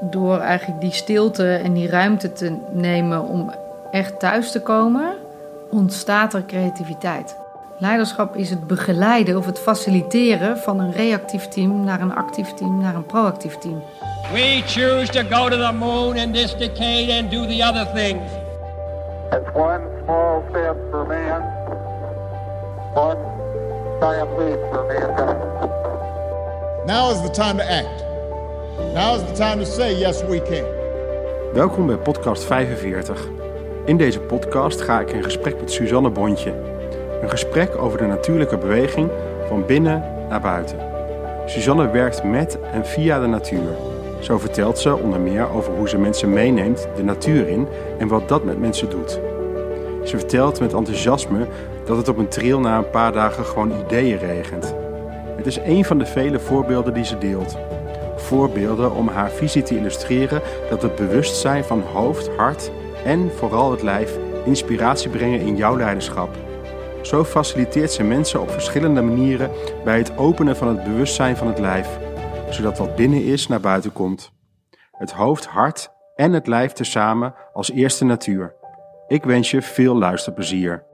door eigenlijk die stilte en die ruimte te nemen om echt thuis te komen, ontstaat er creativiteit. Leiderschap is het begeleiden of het faciliteren van een reactief team naar een actief team naar een proactief team. We choose to go to the moon in this decade and do the other things. It's one small step for man, one giant leap for mankind. Now is the time to act. Now is the time to say yes we can. Welkom bij podcast 45. In deze podcast ga ik in gesprek met Suzanne Bontje. Een gesprek over de natuurlijke beweging van binnen naar buiten. Suzanne werkt met en via de natuur. Zo vertelt ze onder meer over hoe ze mensen meeneemt de natuur in en wat dat met mensen doet. Ze vertelt met enthousiasme dat het op een trail na een paar dagen gewoon ideeën regent. Het is een van de vele voorbeelden die ze deelt. Voorbeelden om haar visie te illustreren dat het bewustzijn van hoofd, hart en vooral het lijf inspiratie brengen in jouw leiderschap. Zo faciliteert ze mensen op verschillende manieren bij het openen van het bewustzijn van het lijf, zodat wat binnen is naar buiten komt. Het hoofd, hart en het lijf tezamen als eerste natuur. Ik wens je veel luisterplezier.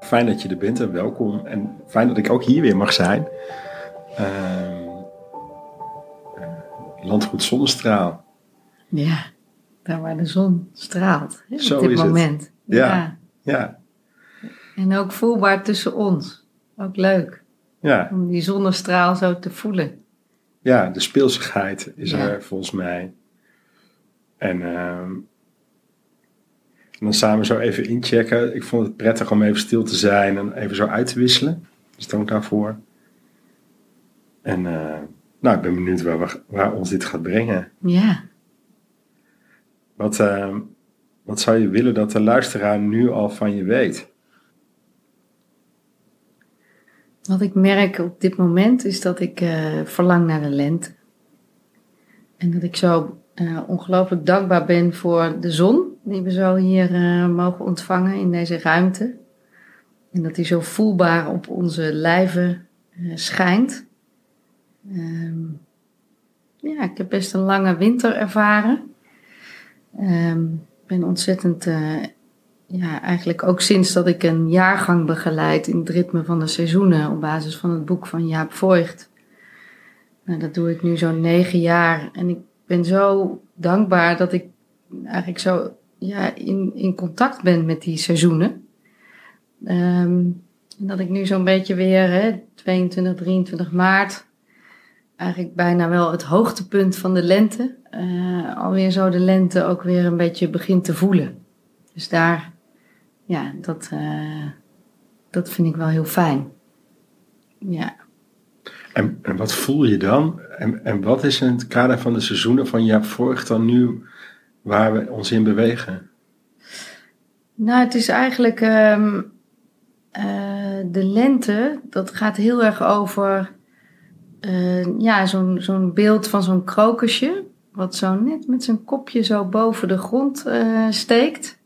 Fijn dat je er bent en welkom. En fijn dat ik ook hier weer mag zijn. Uh, landgoed Zonnestraal. Ja, daar waar de zon straalt hè, Zo op dit moment. Ja. Ja, En ook voelbaar tussen ons. Ook leuk ja, om die zonnestraal zo te voelen. ja de speelsigheid is Ja. er volgens mij. En, ehm, en dan samen zo even inchecken. Ik vond het prettig om even stil te zijn en even zo uit te wisselen. Dus dank daarvoor. En eh, nou, ik ben benieuwd waar, we- waar ons dit gaat brengen. Ja. Wat, ehm, wat zou je willen dat de luisteraar nu al van je weet? Wat ik merk op dit moment is dat ik eh, verlang naar de lente. En dat ik zo eh, ongelooflijk dankbaar ben voor de zon die we zo hier eh, mogen ontvangen in deze ruimte. En dat die zo voelbaar op onze lijven schijnt. Ehm, ja, ik heb best een lange winter ervaren. Ehm, Ik ben ontzettend eh, ja, eigenlijk ook sinds dat ik een jaargang begeleid in het ritme van de seizoenen op basis van het boek van Jaap Voigt. Nou, dat doe ik nu zo'n negen jaar en ik ben zo dankbaar dat ik eigenlijk zo ja, in, in contact ben met die seizoenen. En dat ik nu zo'n beetje weer, hè, 22, 23 maart, eigenlijk bijna wel het hoogtepunt van de lente, eh, alweer zo de lente ook weer een beetje begint te voelen. Dus daar, ja, dat, eh, dat vind ik wel heel fijn. Ja. En, en wat voel je dan? En, en wat is in het kader van de seizoenen van Jaap Voigt dan nu waar we ons in bewegen? Nou, het is eigenlijk ehm, eh, de lente, dat gaat heel erg over eh, ja, zo'n zo'n beeld van zo'n krokusje, wat zo net met zijn kopje zo boven de grond eh, steekt.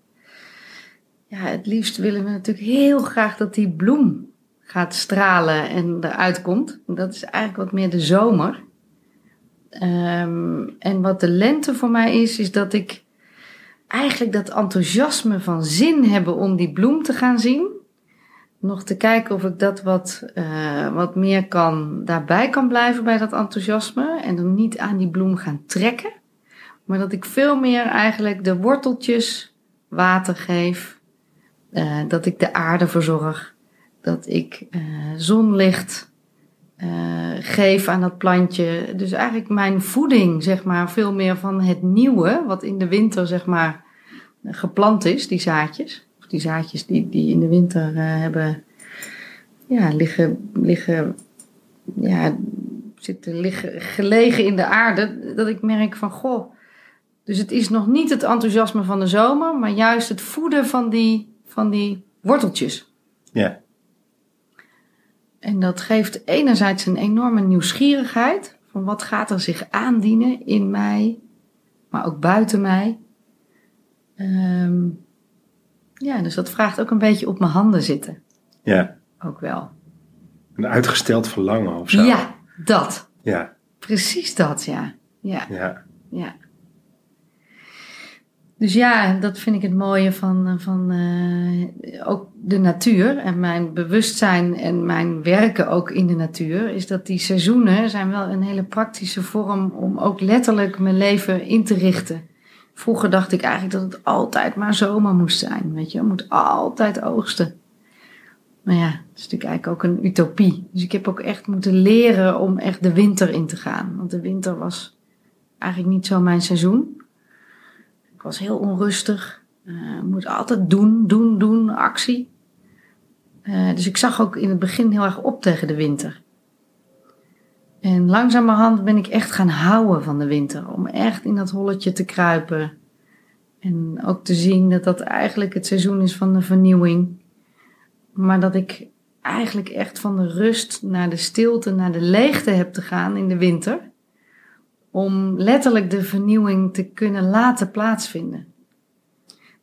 Ja, het liefst willen we natuurlijk heel graag dat die bloem gaat stralen en eruit komt. Dat is eigenlijk wat meer de zomer. Ehm, en wat de lente voor mij is, is dat ik eigenlijk dat enthousiasme van zin hebben om die bloem te gaan zien. Nog te kijken of ik dat wat, eh, wat meer kan, daarbij kan blijven bij dat enthousiasme. En dan niet aan die bloem gaan trekken. Maar dat ik veel meer eigenlijk de worteltjes water geef. eh, dat ik de aarde verzorg. Dat ik eh, zonlicht geef aan dat plantje. Dus eigenlijk mijn voeding, zeg maar, veel meer van het nieuwe, wat in de winter, zeg maar, geplant is, die zaadjes. Die zaadjes die, die in de winter eh, hebben, ja, liggen, liggen, ja, zitten liggen, gelegen in de aarde. Dat ik merk van, goh, dus het is nog niet het enthousiasme van de zomer, maar juist het voeden van die, van die worteltjes. Ja, En dat geeft enerzijds een enorme nieuwsgierigheid van wat gaat er zich aandienen in mij, maar ook buiten mij. Ehm, ja, dus dat vraagt ook een beetje op mijn handen zitten. ja. Ook wel. Een uitgesteld verlangen of zo. Ja, dat. Ja, Precies dat, ja. Ja, Ja. ja. Dus ja, dat vind ik het mooie van, van eh, ook de natuur en mijn bewustzijn en mijn werken ook in de natuur. Is dat die seizoenen zijn wel een hele praktische vorm om ook letterlijk mijn leven in te richten. Vroeger dacht ik eigenlijk dat het altijd maar zomer moest zijn. Weet je, je moet altijd oogsten. Maar ja, dat is natuurlijk eigenlijk ook een utopie. Dus ik heb ook echt moeten leren om echt de winter in te gaan. Want de winter was eigenlijk niet zo mijn seizoen. Ik was heel onrustig. Eh moet altijd doen, doen, doen, actie. Eh, dus ik zag ook in het begin heel erg op tegen de winter. En langzamerhand ben ik echt gaan houden van de winter. Om echt in dat holletje te kruipen. En ook te zien dat dat eigenlijk het seizoen is van de vernieuwing. Maar dat ik eigenlijk echt van de rust naar de stilte, naar de leegte heb te gaan in de winter. Om letterlijk de vernieuwing te kunnen laten plaatsvinden.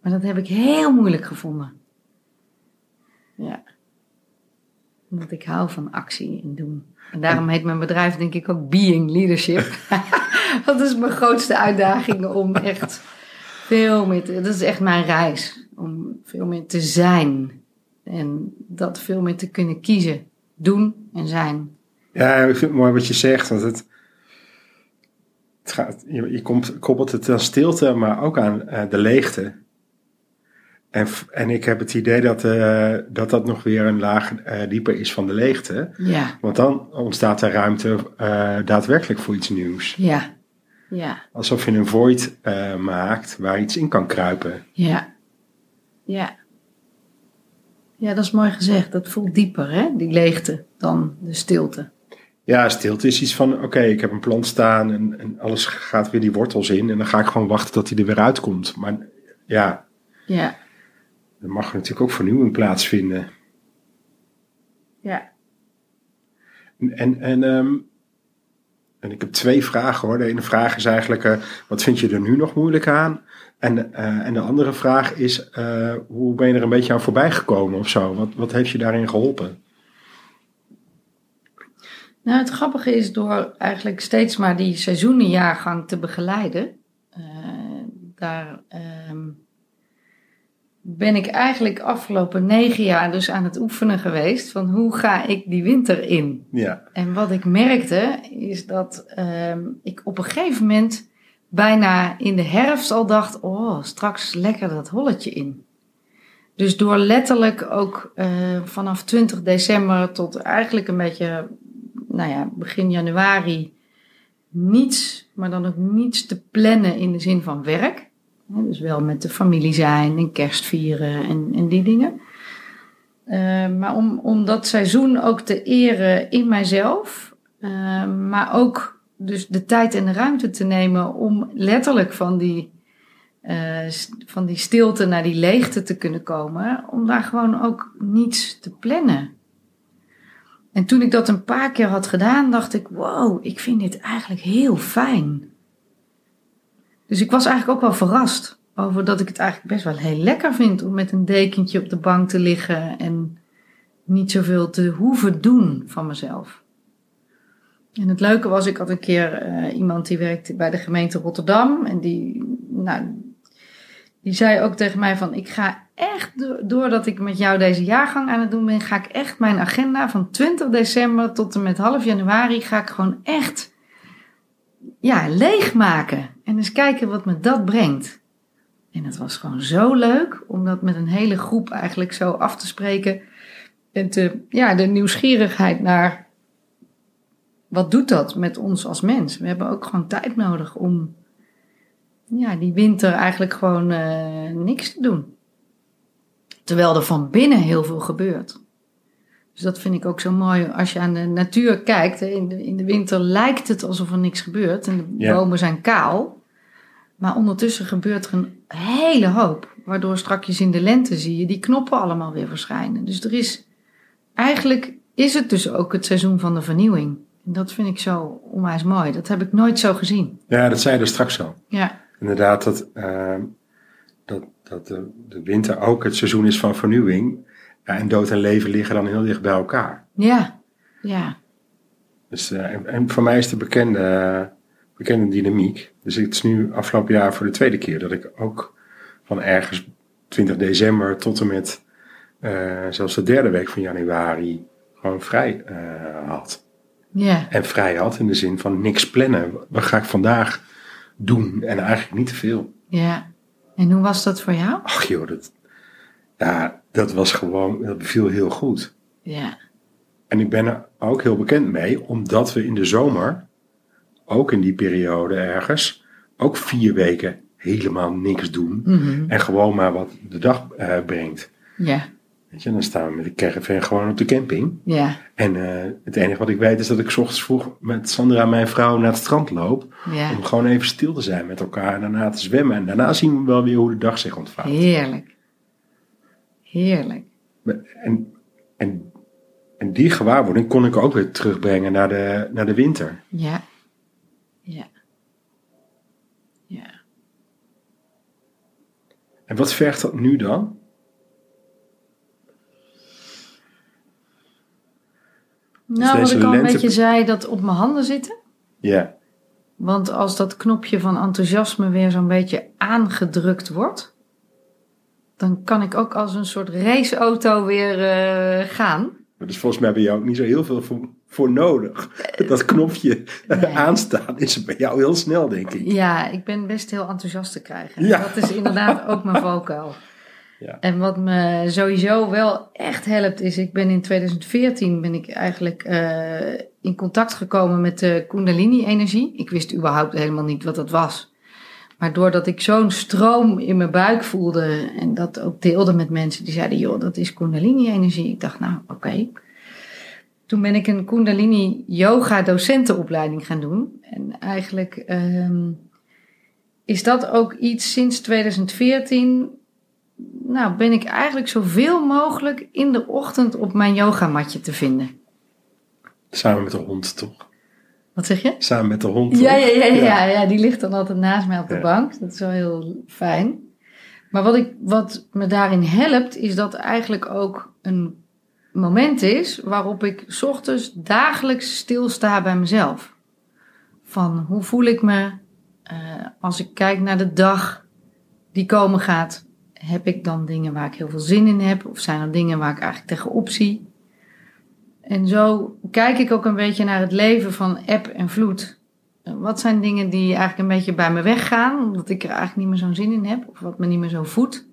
Maar dat heb ik heel moeilijk gevonden. Ja. Omdat ik hou van actie en doen. En daarom heet mijn bedrijf denk ik ook Being Leadership. dat is mijn grootste uitdaging om echt veel meer te... Dat is echt mijn reis. Om veel meer te zijn. En dat veel meer te kunnen kiezen. Doen en zijn. Ja, ik vind het mooi wat je zegt. Want het, het gaat, je, je komt, koppelt het aan stilte, maar ook aan eh, de leegte. En, en ik heb het idee dat, eh, dat dat nog weer een laag eh, dieper is van de leegte. Ja, Want dan ontstaat er ruimte eh, daadwerkelijk voor iets nieuws. ja, ja, Alsof je een void maakt waar iets in kan kruipen. ja, ja. Ja, dat is mooi gezegd. Dat voelt dieper, hè? Die leegte dan de stilte. Ja, stilte is iets van, oké, ik heb een plant staan en, en alles gaat weer die wortels in. En dan ga ik gewoon wachten tot hij er weer uitkomt. Maar ja, Ja, er mag natuurlijk ook vernieuwing plaatsvinden. ja. En, en, ehm, en ik heb twee vragen hoor. De ene vraag is eigenlijk, eh, wat vind je er nu nog moeilijk aan? En, eh, en de andere vraag is, eh, hoe ben je er een beetje aan voorbij gekomen of zo? Wat, wat heeft je daarin geholpen? Nou, het grappige is door eigenlijk steeds maar die seizoenenjaargang te begeleiden. daar ehm, ben ik eigenlijk afgelopen negen jaar dus aan het oefenen geweest van hoe ga ik die winter in? Ja, En wat ik merkte is dat ehm, ik op een gegeven moment bijna in de herfst al dacht: oh, straks lekker dat holletje in. Dus door letterlijk ook eh, vanaf 20 december tot eigenlijk een beetje, nou ja, begin januari niets, maar dan ook niets te plannen in de zin van werk. Dus wel met de familie zijn en kerst vieren en, en die dingen. Eh, maar om, om dat seizoen ook te eren in mijzelf. eh, maar ook dus de tijd en de ruimte te nemen om letterlijk van die, eh, van die stilte naar die leegte te kunnen komen. Om daar gewoon ook niets te plannen. En toen ik dat een paar keer had gedaan, dacht ik: wow, ik vind dit eigenlijk heel fijn. Dus ik was eigenlijk ook wel verrast over dat ik het eigenlijk best wel heel lekker vind om met een dekentje op de bank te liggen en niet zoveel te hoeven doen van mezelf. En het leuke was, ik had een keer eh, iemand die werkte bij de gemeente Rotterdam en die, nou, die zei ook tegen mij van, ik ga echt, do- doordat ik met jou deze jaargang aan het doen ben, ga ik echt mijn agenda van 20 december tot en met half januari, ga ik gewoon echt, ja, leegmaken. En eens kijken wat me dat brengt. En het was gewoon zo leuk om dat met een hele groep eigenlijk zo af te spreken. En te, ja, de nieuwsgierigheid naar wat doet dat met ons als mens? We hebben ook gewoon tijd nodig om ja, die winter eigenlijk gewoon eh, niks te doen. Terwijl er van binnen heel veel gebeurt. Dus dat vind ik ook zo mooi. Als je aan de natuur kijkt, in, de, in de winter lijkt het alsof er niks gebeurt. En de Ja. bomen zijn kaal. Maar ondertussen gebeurt er een hele hoop. Waardoor strakjes in de lente zie je die knoppen allemaal weer verschijnen. Dus er is, eigenlijk is het dus ook het seizoen van de vernieuwing. En dat vind ik zo onwijs mooi. Dat heb ik nooit zo gezien. ja dat zei je er straks al. Ja, Inderdaad, dat, ehm, dat, dat de, de winter ook het seizoen is van vernieuwing. Ja, en dood en leven liggen dan heel dicht bij elkaar. ja, ja, Dus, eh, en, en voor mij is de bekende eh, bekende dynamiek. Dus het is nu afgelopen jaar voor de tweede keer dat ik ook van ergens 20 december tot en met eh, zelfs de derde week van januari gewoon vrij had. Ja. En vrij had in de zin van niks plannen. Wat ga ik vandaag doen? En eigenlijk niet te veel. Ja. En hoe was dat voor jou? Ach joh, dat, ja, dat was gewoon, dat beviel heel goed. Ja. En ik ben er ook heel bekend mee, omdat we in de zomer, ook in die periode ergens, ook vier weken helemaal niks doen. En gewoon maar wat de dag eh, brengt. Ja. Weet je, dan staan we met de caravan gewoon op de camping. Ja. En eh, het enige wat ik weet is dat ik 's ochtends vroeg met Sandra, mijn vrouw, naar het strand loop. Ja. Om gewoon even stil te zijn met elkaar en daarna te zwemmen. En daarna zien we wel weer hoe de dag zich ontvouwt. Heerlijk. Heerlijk. En, en, en die gewaarwording kon ik ook weer terugbrengen naar de, naar de winter. Ja. Ja. Ja. En wat vergt dat nu dan? Nou, wat ik al een lente- beetje zei, dat op mijn handen zitten. Ja, Want als dat knopje van enthousiasme weer zo'n beetje aangedrukt wordt, dan kan ik ook als een soort raceauto weer eh, gaan. dus volgens mij bij jou ook niet zo heel veel voor, voor nodig. Dat knopje Nee. aanstaan is bij jou heel snel, denk ik. Ja, ik ben best heel enthousiast te krijgen. Ja. Dat is inderdaad ook mijn valkuil. Ja. En wat me sowieso wel echt helpt is, ik ben in 2014 ben ik eigenlijk eh, in contact gekomen met de Kundalini-energie. Ik wist überhaupt helemaal niet wat dat was. Maar doordat ik zo'n stroom in mijn buik voelde en dat ook deelde met mensen die zeiden, joh, dat is Kundalini-energie. Ik dacht, nou, oké. Toen ben ik een Kundalini yoga docentenopleiding gaan doen. En eigenlijk ehm, is dat ook iets sinds 2014. Nou, ben ik eigenlijk zoveel mogelijk in de ochtend op mijn yogamatje te vinden. Samen met de hond, toch? Wat zeg je? Samen met de hond. Ja, toch? ja, ja, ja, ja, die ligt dan altijd naast mij op de Ja. bank. Dat is wel heel fijn. Maar wat, ik, wat me daarin helpt, is dat eigenlijk ook een moment is waarop ik ochtends dagelijks stilsta bij mezelf. Van hoe voel ik me eh, als ik kijk naar de dag die komen gaat. Heb ik dan dingen waar ik heel veel zin in heb? Of zijn er dingen waar ik eigenlijk tegenop zie? En zo kijk ik ook een beetje naar het leven van eb en vloed. Wat zijn dingen die eigenlijk een beetje bij me weggaan, omdat ik er eigenlijk niet meer zo'n zin in heb, of wat me niet meer zo voedt?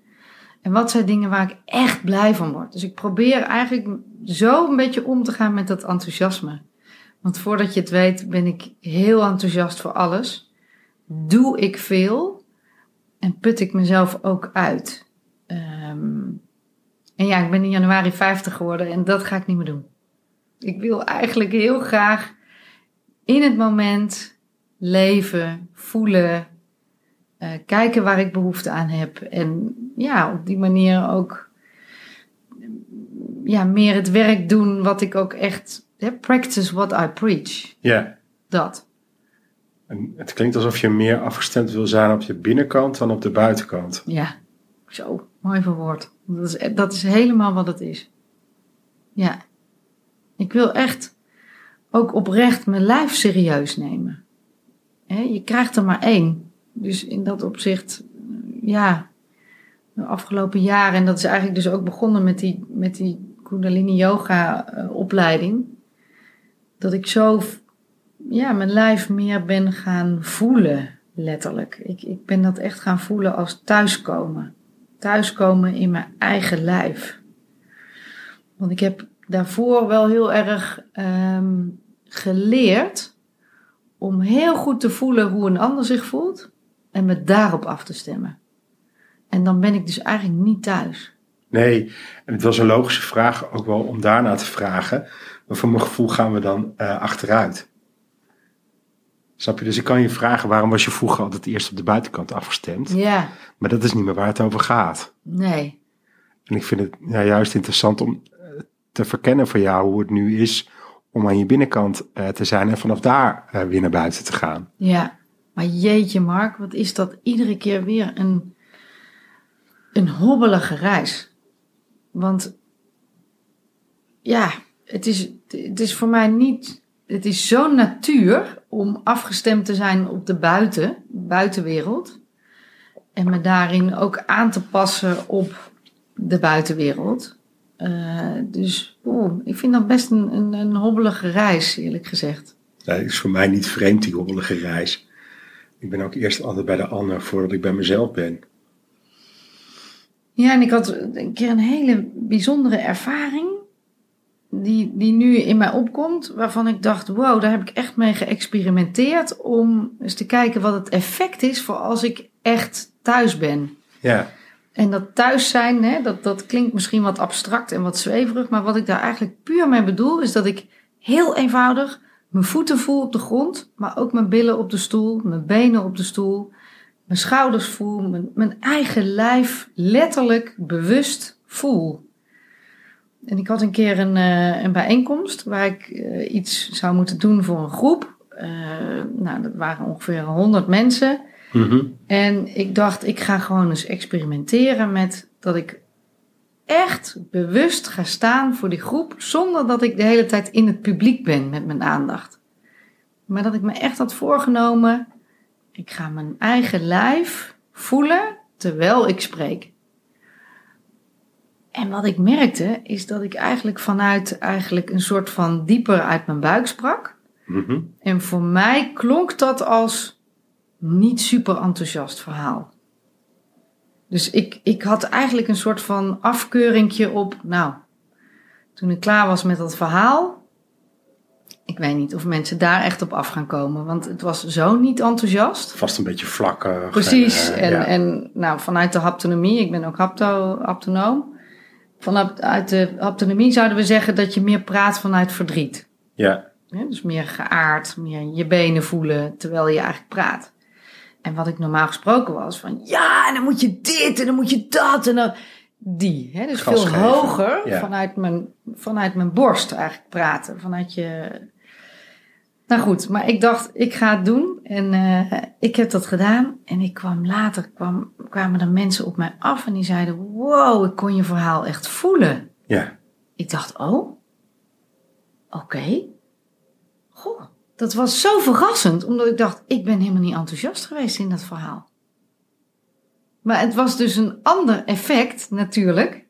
En wat zijn dingen waar ik echt blij van word? Dus ik probeer eigenlijk zo een beetje om te gaan met dat enthousiasme. Want voordat je het weet, ben ik heel enthousiast voor alles. Doe ik veel en put ik mezelf ook uit. Ehm, en ja, ik ben in januari 50 geworden en dat ga ik niet meer doen. Ik wil eigenlijk heel graag in het moment leven, voelen, eh, kijken waar ik behoefte aan heb. En ja, op die manier ook ja, meer het werk doen wat ik ook echt... hè, practice what I preach. Ja. Dat. En het klinkt alsof je meer afgestemd wil zijn op je binnenkant dan op de buitenkant. Ja, zo. Mooi verwoord. Dat is, dat is helemaal wat het is. Ja. Ik wil echt ook oprecht mijn lijf serieus nemen. Je krijgt er maar één. Dus in dat opzicht, ja, de afgelopen jaren, en dat is eigenlijk dus ook begonnen met die, met die Kundalini Yoga eh, opleiding, dat ik zo, ja, mijn lijf meer ben gaan voelen, letterlijk. Ik, ik ben dat echt gaan voelen als thuiskomen. Thuiskomen in mijn eigen lijf. Want ik heb daarvoor wel heel erg ehm, geleerd om heel goed te voelen hoe een ander zich voelt en me daarop af te stemmen. En dan ben ik dus eigenlijk niet thuis. Nee, en het was een logische vraag ook wel om daarna te vragen. Maar voor mijn gevoel gaan we dan eh, achteruit. Snap je? Dus ik kan je vragen, waarom was je vroeger altijd eerst op de buitenkant afgestemd? Ja, Maar dat is niet meer waar het over gaat. nee. En ik vind het ja, juist interessant om te verkennen voor jou hoe het nu is om aan je binnenkant eh, te zijn en vanaf daar eh, weer naar buiten te gaan. Ja, maar jeetje Mark, wat is dat iedere keer weer een, een hobbelige reis. Want ja, het is, het is voor mij niet het is zo'n natuur om afgestemd te zijn op de buiten, buitenwereld. En me daarin ook aan te passen op de buitenwereld. Eh, dus oeh, ik vind dat best een, een, een hobbelige reis, eerlijk gezegd. Dat is voor mij niet vreemd, die hobbelige reis. Ik ben ook eerst altijd bij de ander voordat ik bij mezelf ben. Ja, en ik had een keer een hele bijzondere ervaring. Die, die nu in mij opkomt. Waarvan ik dacht, wow, daar heb ik echt mee geëxperimenteerd. Om eens te kijken wat het effect is voor als ik echt thuis ben. Ja, En dat thuis zijn, hè, dat, dat klinkt misschien wat abstract en wat zweverig. Maar wat ik daar eigenlijk puur mee bedoel, is dat ik heel eenvoudig mijn voeten voel op de grond. Maar ook mijn billen op de stoel, mijn benen op de stoel. Mijn schouders voel, mijn, mijn eigen lijf letterlijk bewust voel. En ik had een keer een, eh, een bijeenkomst waar ik eh, iets zou moeten doen voor een groep. Eh, nou, dat waren ongeveer 100 mensen. Mhm. En ik dacht, ik ga gewoon eens experimenteren met dat ik echt bewust ga staan voor die groep, zonder dat ik de hele tijd in het publiek ben met mijn aandacht. Maar dat ik me echt had voorgenomen, ik ga mijn eigen lijf voelen terwijl ik spreek. En wat ik merkte, is dat ik eigenlijk vanuit eigenlijk een soort van dieper uit mijn buik sprak. Mhm. En voor mij klonk dat als niet super enthousiast verhaal. Dus ik, ik had eigenlijk een soort van afkeuringje op, nou, toen ik klaar was met dat verhaal. Ik weet niet of mensen daar echt op af gaan komen, want het was zo niet enthousiast. Vast een beetje vlakkig. Precies. En, En, eh, ja. en nou, vanuit de haptonomie, ik ben ook hapto, haptonoom. Vanuit de haptonomie zouden we zeggen dat je meer praat vanuit verdriet. ja, Hè, Dus meer geaard, meer je benen voelen terwijl je eigenlijk praat. En wat ik normaal gesproken was van ja, en dan moet je dit en dan moet je dat en dan die. Hè? Dus Gas veel geven, hoger ja. vanuit, mijn, vanuit mijn borst eigenlijk praten. Vanuit je. Nou goed, maar ik dacht, ik ga het doen. En eh, ik heb dat gedaan. En ik kwam later, kwam, kwamen er mensen op mij af en die zeiden: Wow, ik kon je verhaal echt voelen. ja. Ik dacht, oh, oké. Goh, dat was zo verrassend, omdat ik dacht, ik ben helemaal niet enthousiast geweest in dat verhaal. Maar het was dus een ander effect natuurlijk,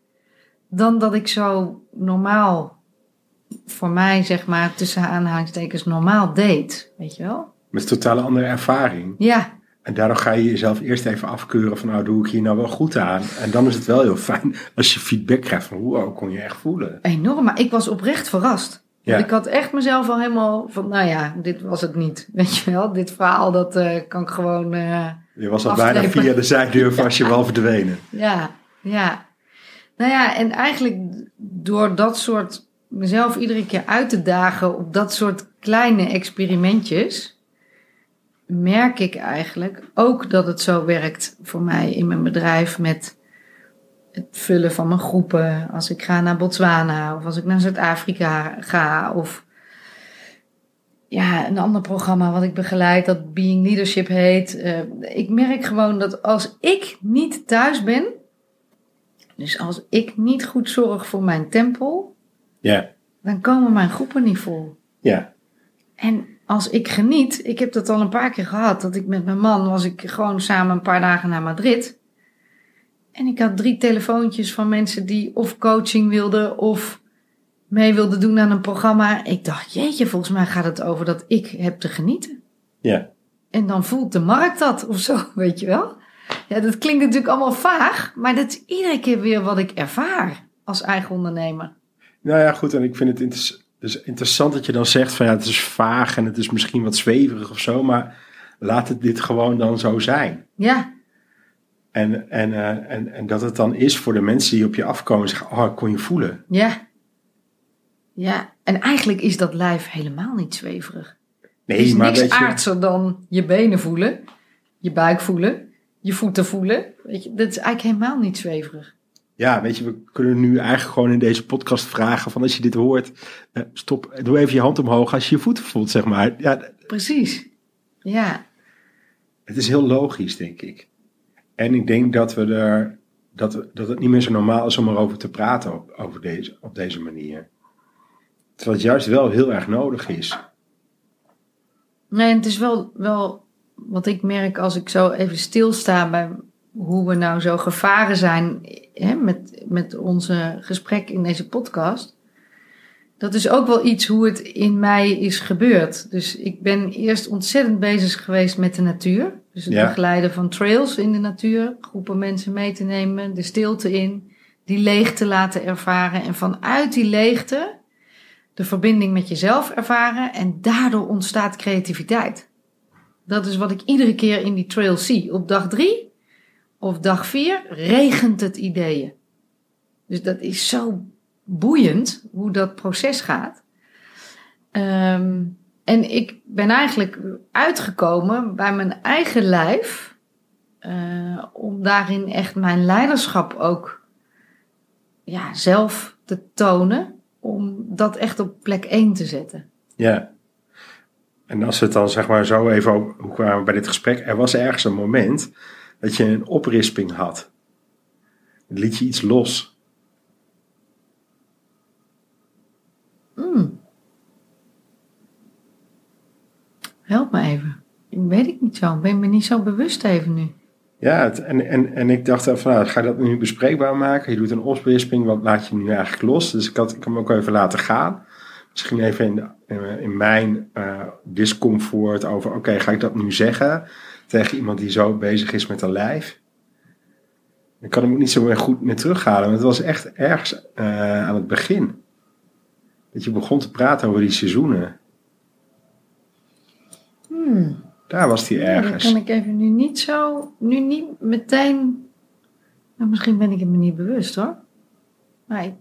dan dat ik zo normaal, voor mij zeg maar, tussen aanhalingstekens normaal deed. Weet je wel? Met een totale andere ervaring. Ja, En daardoor ga je jezelf eerst even afkeuren van, nou doe ik hier nou wel goed aan. En dan is het wel heel fijn als je feedback krijgt van, wow, kon je echt voelen. enorm. Maar ik was oprecht verrast. Ja. Ik had echt mezelf al helemaal van, nou ja, dit was het niet. Weet je wel, dit verhaal, dat eh, kan ik gewoon... eh, Je was al Afstrepen. bijna via de zijdeur was je wel verdwenen. Ja, ja. Nou ja, en eigenlijk door dat soort mezelf iedere keer uit te dagen op dat soort kleine experimentjes, merk ik eigenlijk ook dat het zo werkt voor mij in mijn bedrijf met het vullen van mijn groepen. Als ik ga naar Botswana of als ik naar Zuid-Afrika ga of ja, een ander programma wat ik begeleid dat Being Leadership heet. Eh, ik merk gewoon dat als ik niet thuis ben, dus als ik niet goed zorg voor mijn tempel, Ja, dan komen mijn groepen niet vol. ja, En als ik geniet, ik heb dat al een paar keer gehad, dat ik met mijn man was ik gewoon samen een paar dagen naar Madrid. En ik had drie telefoontjes van mensen die of coaching wilden of mee wilden doen aan een programma. Ik dacht, jeetje, volgens mij gaat het over dat ik heb te genieten. ja. En dan voelt de markt dat of zo, weet je wel. Ja, dat klinkt natuurlijk allemaal vaag, maar dat is iedere keer weer wat ik ervaar als eigen ondernemer. Nou ja, goed. En ik vind het inter- dus interessant dat je dan zegt van ja, het is vaag en het is misschien wat zweverig of zo. Maar laat het dit gewoon dan zo zijn. Ja, En, en, eh, en, en dat het dan is voor de mensen die op je afkomen en zeggen, oh, ik kon je voelen. ja. Ja, en eigenlijk is dat lijf helemaal niet zweverig. Nee, er is maar niks aardser dan je benen voelen, je buik voelen, je voeten voelen. Weet je, dat is eigenlijk helemaal niet zweverig. ja, weet je, we kunnen nu eigenlijk gewoon in deze podcast vragen van als je dit hoort, eh, stop, doe even je hand omhoog als je je voeten voelt, zeg maar. Ja, Precies. Ja, Het is heel logisch, denk ik. En ik denk dat we er dat, dat het niet meer zo normaal is om erover te praten op, over deze, op deze manier. Terwijl het juist wel heel erg nodig is. Nee, het is wel, wel wat ik merk als ik zo even stilsta bij hoe we nou zo gevaren zijn hè, met, met onze gesprek in deze podcast. Dat is ook wel iets hoe het in mij is gebeurd. Dus ik ben eerst ontzettend bezig geweest met de natuur. Dus het Ja. begeleiden van trails in de natuur. Groepen mensen mee te nemen, de stilte in. Die leegte laten ervaren. En vanuit die leegte de verbinding met jezelf ervaren. En daardoor ontstaat creativiteit. Dat is wat ik iedere keer in die trail zie. Op dag drie of dag vier regent het ideeën. Dus dat is zo boeiend hoe dat proces gaat. Ehm, en ik ben eigenlijk uitgekomen bij mijn eigen lijf. eh, om daarin echt mijn leiderschap ook ja, zelf te tonen. Om dat echt op plek 1 te zetten. Ja. En als het dan zeg maar zo even hoe kwamen we bij dit gesprek? Er was ergens een moment dat je een oprisping had. Liet je iets los. Hmm. Help me even. Ik weet ik niet zo. Ben me niet zo bewust even nu. Ja, het, en, en, en ik dacht van, nou, ga je dat nu bespreekbaar maken? Je doet een oprisping, wat laat je nu eigenlijk los? Dus ik had ik hem ook even laten gaan. Misschien even in, de- in, mijn eh, discomfort over, oké, ga ik dat nu zeggen tegen iemand die zo bezig is met een lijf? Ik kan hem ook niet zo goed meer terughalen, want het was echt ergens eh, aan het begin. Dat je begon te praten over die seizoenen. Hmm. Daar was die Ja, dat ergens. kan ik even nu niet zo, nu niet meteen. Nou, misschien ben ik het me niet bewust hoor. Maar ik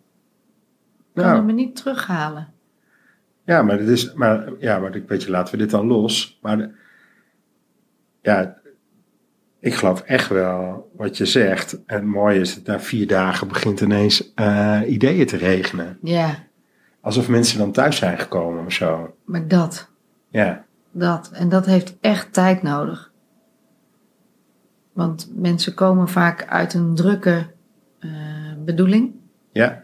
kan Nou. het me niet terughalen. Ja, maar dit is, maar ja, maar ik weet je, laten we dit dan los. Maar ja, ik geloof echt wel wat je zegt. En het mooie is dat na vier dagen begint ineens eh, ideeën te regenen. Ja, Alsof mensen dan thuis zijn gekomen of zo. maar dat, Ja, dat. En dat heeft echt tijd nodig. Want mensen komen vaak uit een drukke eh, bedoeling. ja,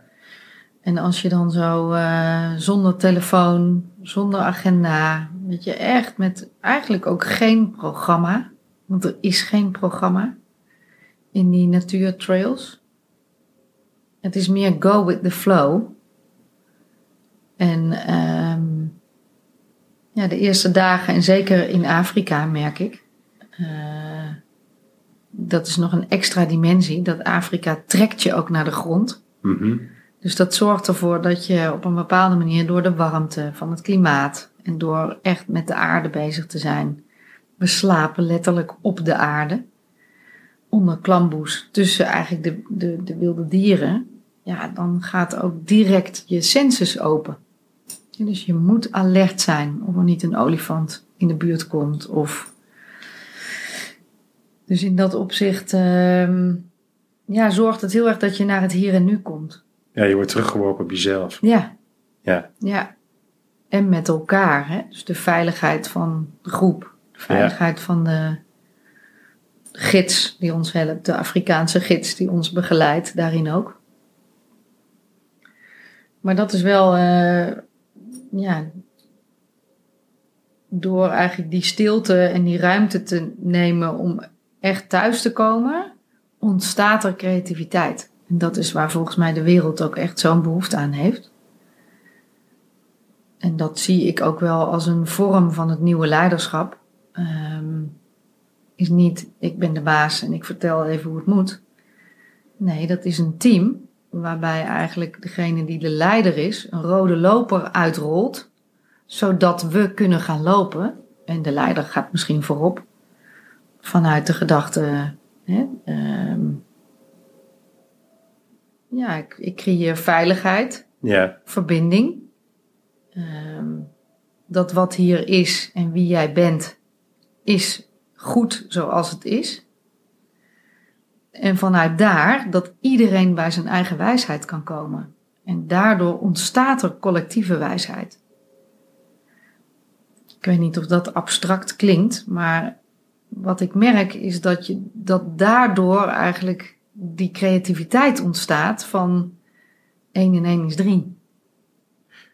En als je dan zo eh, zonder telefoon, zonder agenda, weet je, echt met eigenlijk ook geen programma, want er is geen programma in die natuurtrails. Het is meer go with the flow. En ehm, ja, de eerste dagen, en zeker in Afrika merk ik, eh, dat is nog een extra dimensie, dat Afrika trekt je ook naar de grond. mhm, Dus dat zorgt ervoor dat je op een bepaalde manier door de warmte van het klimaat en door echt met de aarde bezig te zijn. We slapen letterlijk op de aarde. Onder klamboes tussen eigenlijk de, de, de wilde dieren. Ja, dan gaat ook direct je sensus open. Dus je moet alert zijn of er niet een olifant in de buurt komt. Of... Dus in dat opzicht ehm, ja, zorgt het heel erg dat je naar het hier en nu komt. ja, je wordt teruggeworpen op jezelf. Ja, Ja, ja. En met elkaar. Hè? Dus de veiligheid van de groep. De veiligheid van de gids die ons helpt. De Afrikaanse gids die ons begeleidt. Daarin ook. Maar dat is wel... eh, ja... Door eigenlijk die stilte en die ruimte te nemen om echt thuis te komen... ontstaat er creativiteit. En dat is waar volgens mij de wereld ook echt zo'n behoefte aan heeft. En dat zie ik ook wel als een vorm van het nieuwe leiderschap. Ehm, is niet, ik ben de baas en ik vertel even hoe het moet. Nee, dat is een team waarbij eigenlijk degene die de leider is, een rode loper uitrolt, zodat we kunnen gaan lopen. En de leider gaat misschien voorop vanuit de gedachte, hè, ehm, ja, ik, ik creëer veiligheid ja, verbinding. Ehm, dat wat hier is en wie jij bent, is goed zoals het is. En vanuit daar dat iedereen bij zijn eigen wijsheid kan komen. En daardoor ontstaat er collectieve wijsheid. Ik weet niet of dat abstract klinkt, maar wat ik merk is dat, je, dat daardoor eigenlijk die creativiteit ontstaat van 1 en 1 is 3.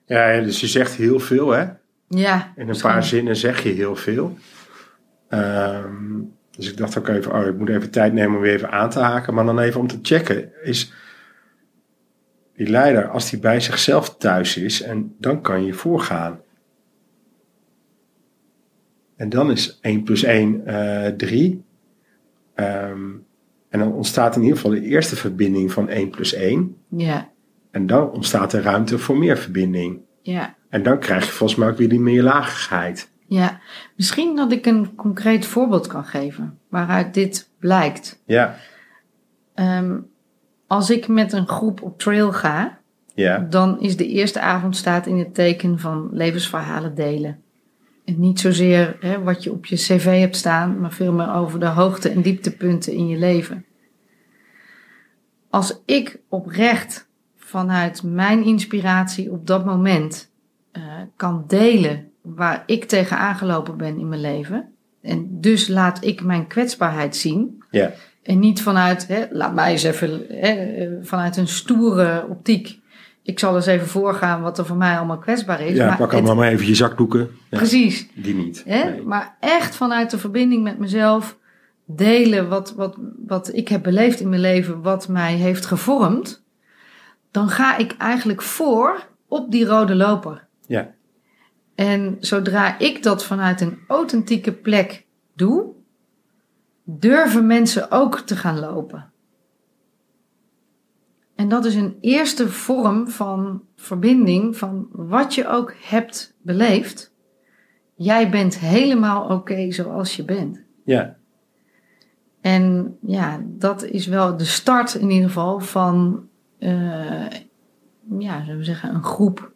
ja, dus je zegt heel veel, hè? Ja. In een paar zinnen zeg je heel veel. Ehm, dus ik dacht ook even, oh, ik moet even tijd nemen om weer even aan te haken. Maar dan even om te checken, is die leider, als die bij zichzelf thuis is, en dan kan je voorgaan. En dan is 1 plus 1 eh 3. Ehm, en dan ontstaat in ieder geval de eerste verbinding van 1 plus 1. Ja. En dan ontstaat er ruimte voor meer verbinding. Ja. En dan krijg je volgens mij ook weer die meerlagigheid. Ja. Misschien dat ik een concreet voorbeeld kan geven waaruit dit blijkt. Ja, Ehm, als ik met een groep op trail ga, ja, dan is de eerste avond staat in het teken van levensverhalen delen. En niet zozeer hè, wat je op je cv hebt staan, maar veel meer over de hoogte- en dieptepunten in je leven. Als ik oprecht vanuit mijn inspiratie op dat moment eh, kan delen waar ik tegen aangelopen ben in mijn leven, en dus laat ik mijn kwetsbaarheid zien, ja, en niet vanuit, hè, laat mij eens even, hè, vanuit een stoere optiek. Ik zal eens even voorgaan wat er voor mij allemaal kwetsbaar is. ja maar pak allemaal maar even je zakdoeken. Ja, Precies. Die niet. Hè? Nee. Maar echt vanuit de verbinding met mezelf delen wat, wat, wat ik heb beleefd in mijn leven, wat mij heeft gevormd. Dan ga ik eigenlijk voor op die rode loper. Ja, En zodra ik dat vanuit een authentieke plek doe, durven mensen ook te gaan lopen. En dat is een eerste vorm van verbinding van wat je ook hebt beleefd. Jij bent helemaal oké zoals je bent. ja, En ja, dat is wel de start in ieder geval van, eh, ja, zullen we zeggen, een groep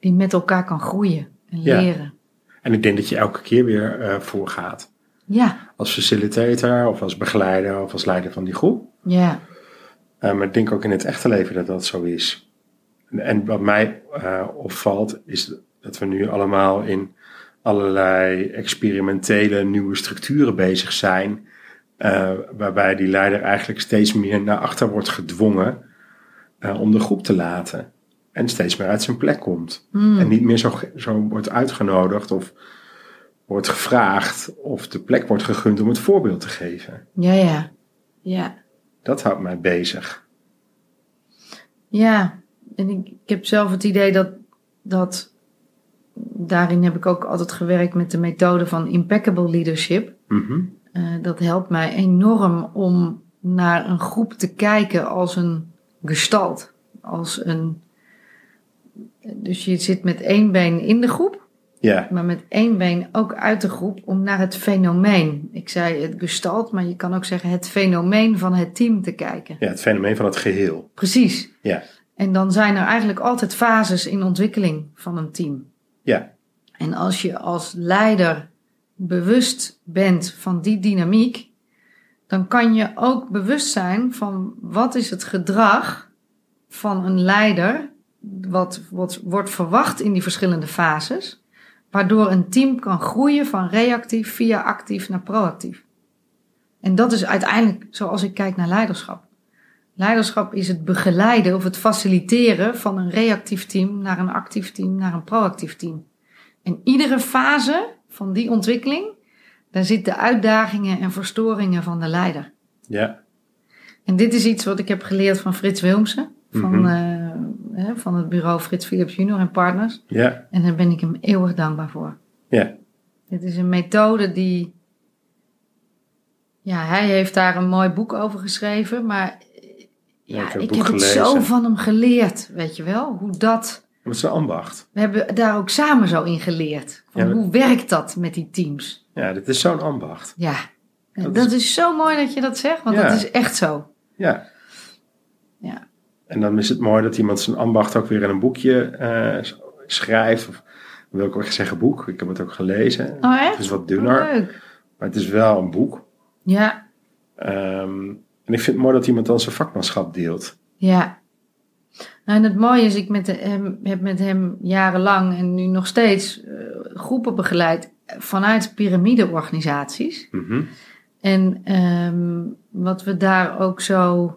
die met elkaar kan groeien en Ja. leren. En ik denk dat je elke keer weer eh voorgaat. Ja, Als facilitator of als begeleider of als leider van die groep. ja, Eh, maar ik denk ook in het echte leven dat dat zo is. En, en wat mij eh, opvalt is dat we nu allemaal in allerlei experimentele nieuwe structuren bezig zijn. waarbij die leider eigenlijk steeds meer naar achter wordt gedwongen om de groep te laten. En steeds meer uit zijn plek komt. En niet meer zo, wordt uitgenodigd of wordt gevraagd of de plek wordt gegund om het voorbeeld te geven. ja, ja, ja. Dat houdt mij bezig. Ja, en ik, ik heb zelf het idee dat, dat daarin heb ik ook altijd gewerkt met de methode van impeccable leadership. Mhm. Eh, dat helpt mij enorm om naar een groep te kijken als een gestalt. Als een, dus je zit met één been in de groep, Ja, maar met één been ook uit de groep om naar het fenomeen. Ik zei het gestalt, maar je kan ook zeggen het fenomeen van het team te kijken. ja, het fenomeen van het geheel. Precies. Ja, En dan zijn er eigenlijk altijd fases in ontwikkeling van een team. ja, En als je als leider bewust bent van die dynamiek, dan kan je ook bewust zijn van wat is het gedrag van een leider, wat, wat wordt verwacht in die verschillende fases, waardoor een team kan groeien van reactief via actief naar proactief. En dat is uiteindelijk zoals ik kijk naar leiderschap. Leiderschap is het begeleiden of het faciliteren van een reactief team naar een actief team naar een proactief team. En iedere fase van die ontwikkeling, daar zitten uitdagingen en verstoringen van de leider. ja, En dit is iets wat ik heb geleerd van Frits Wilmsen, van, Mhm. eh, hè, van het bureau Frits Philips Junior en Partners. ja, En daar ben ik hem eeuwig dankbaar voor. ja, Dit is een methode die. Ja, hij heeft daar een mooi boek over geschreven, maar. Ja, ik heb ik het heb zo van hem geleerd, weet je wel? Hoe dat. dat is een ambacht. We hebben daar ook samen zo in geleerd. Van Ja, maar- Hoe werkt dat met die teams? Ja, dit is zo'n ambacht. Ja, Dat dat, is- is... zo mooi dat je dat zegt, want Ja. dat is echt zo. Ja. En dan is het mooi dat iemand zijn ambacht ook weer in een boekje s- schrijft. Of wil ik ook zeggen boek. Ik heb het ook gelezen. Oh, echt? Het is wat dunner, Leuk. maar het is wel een boek. Ja, Ehm, en ik vind het mooi dat iemand dan zijn vakmanschap deelt. ja. Nou, en het mooie is, ik met hem, heb met hem jarenlang en nu nog steeds eh, groepen begeleid vanuit piramideorganisaties. Mhm. En ehm, wat we daar ook zo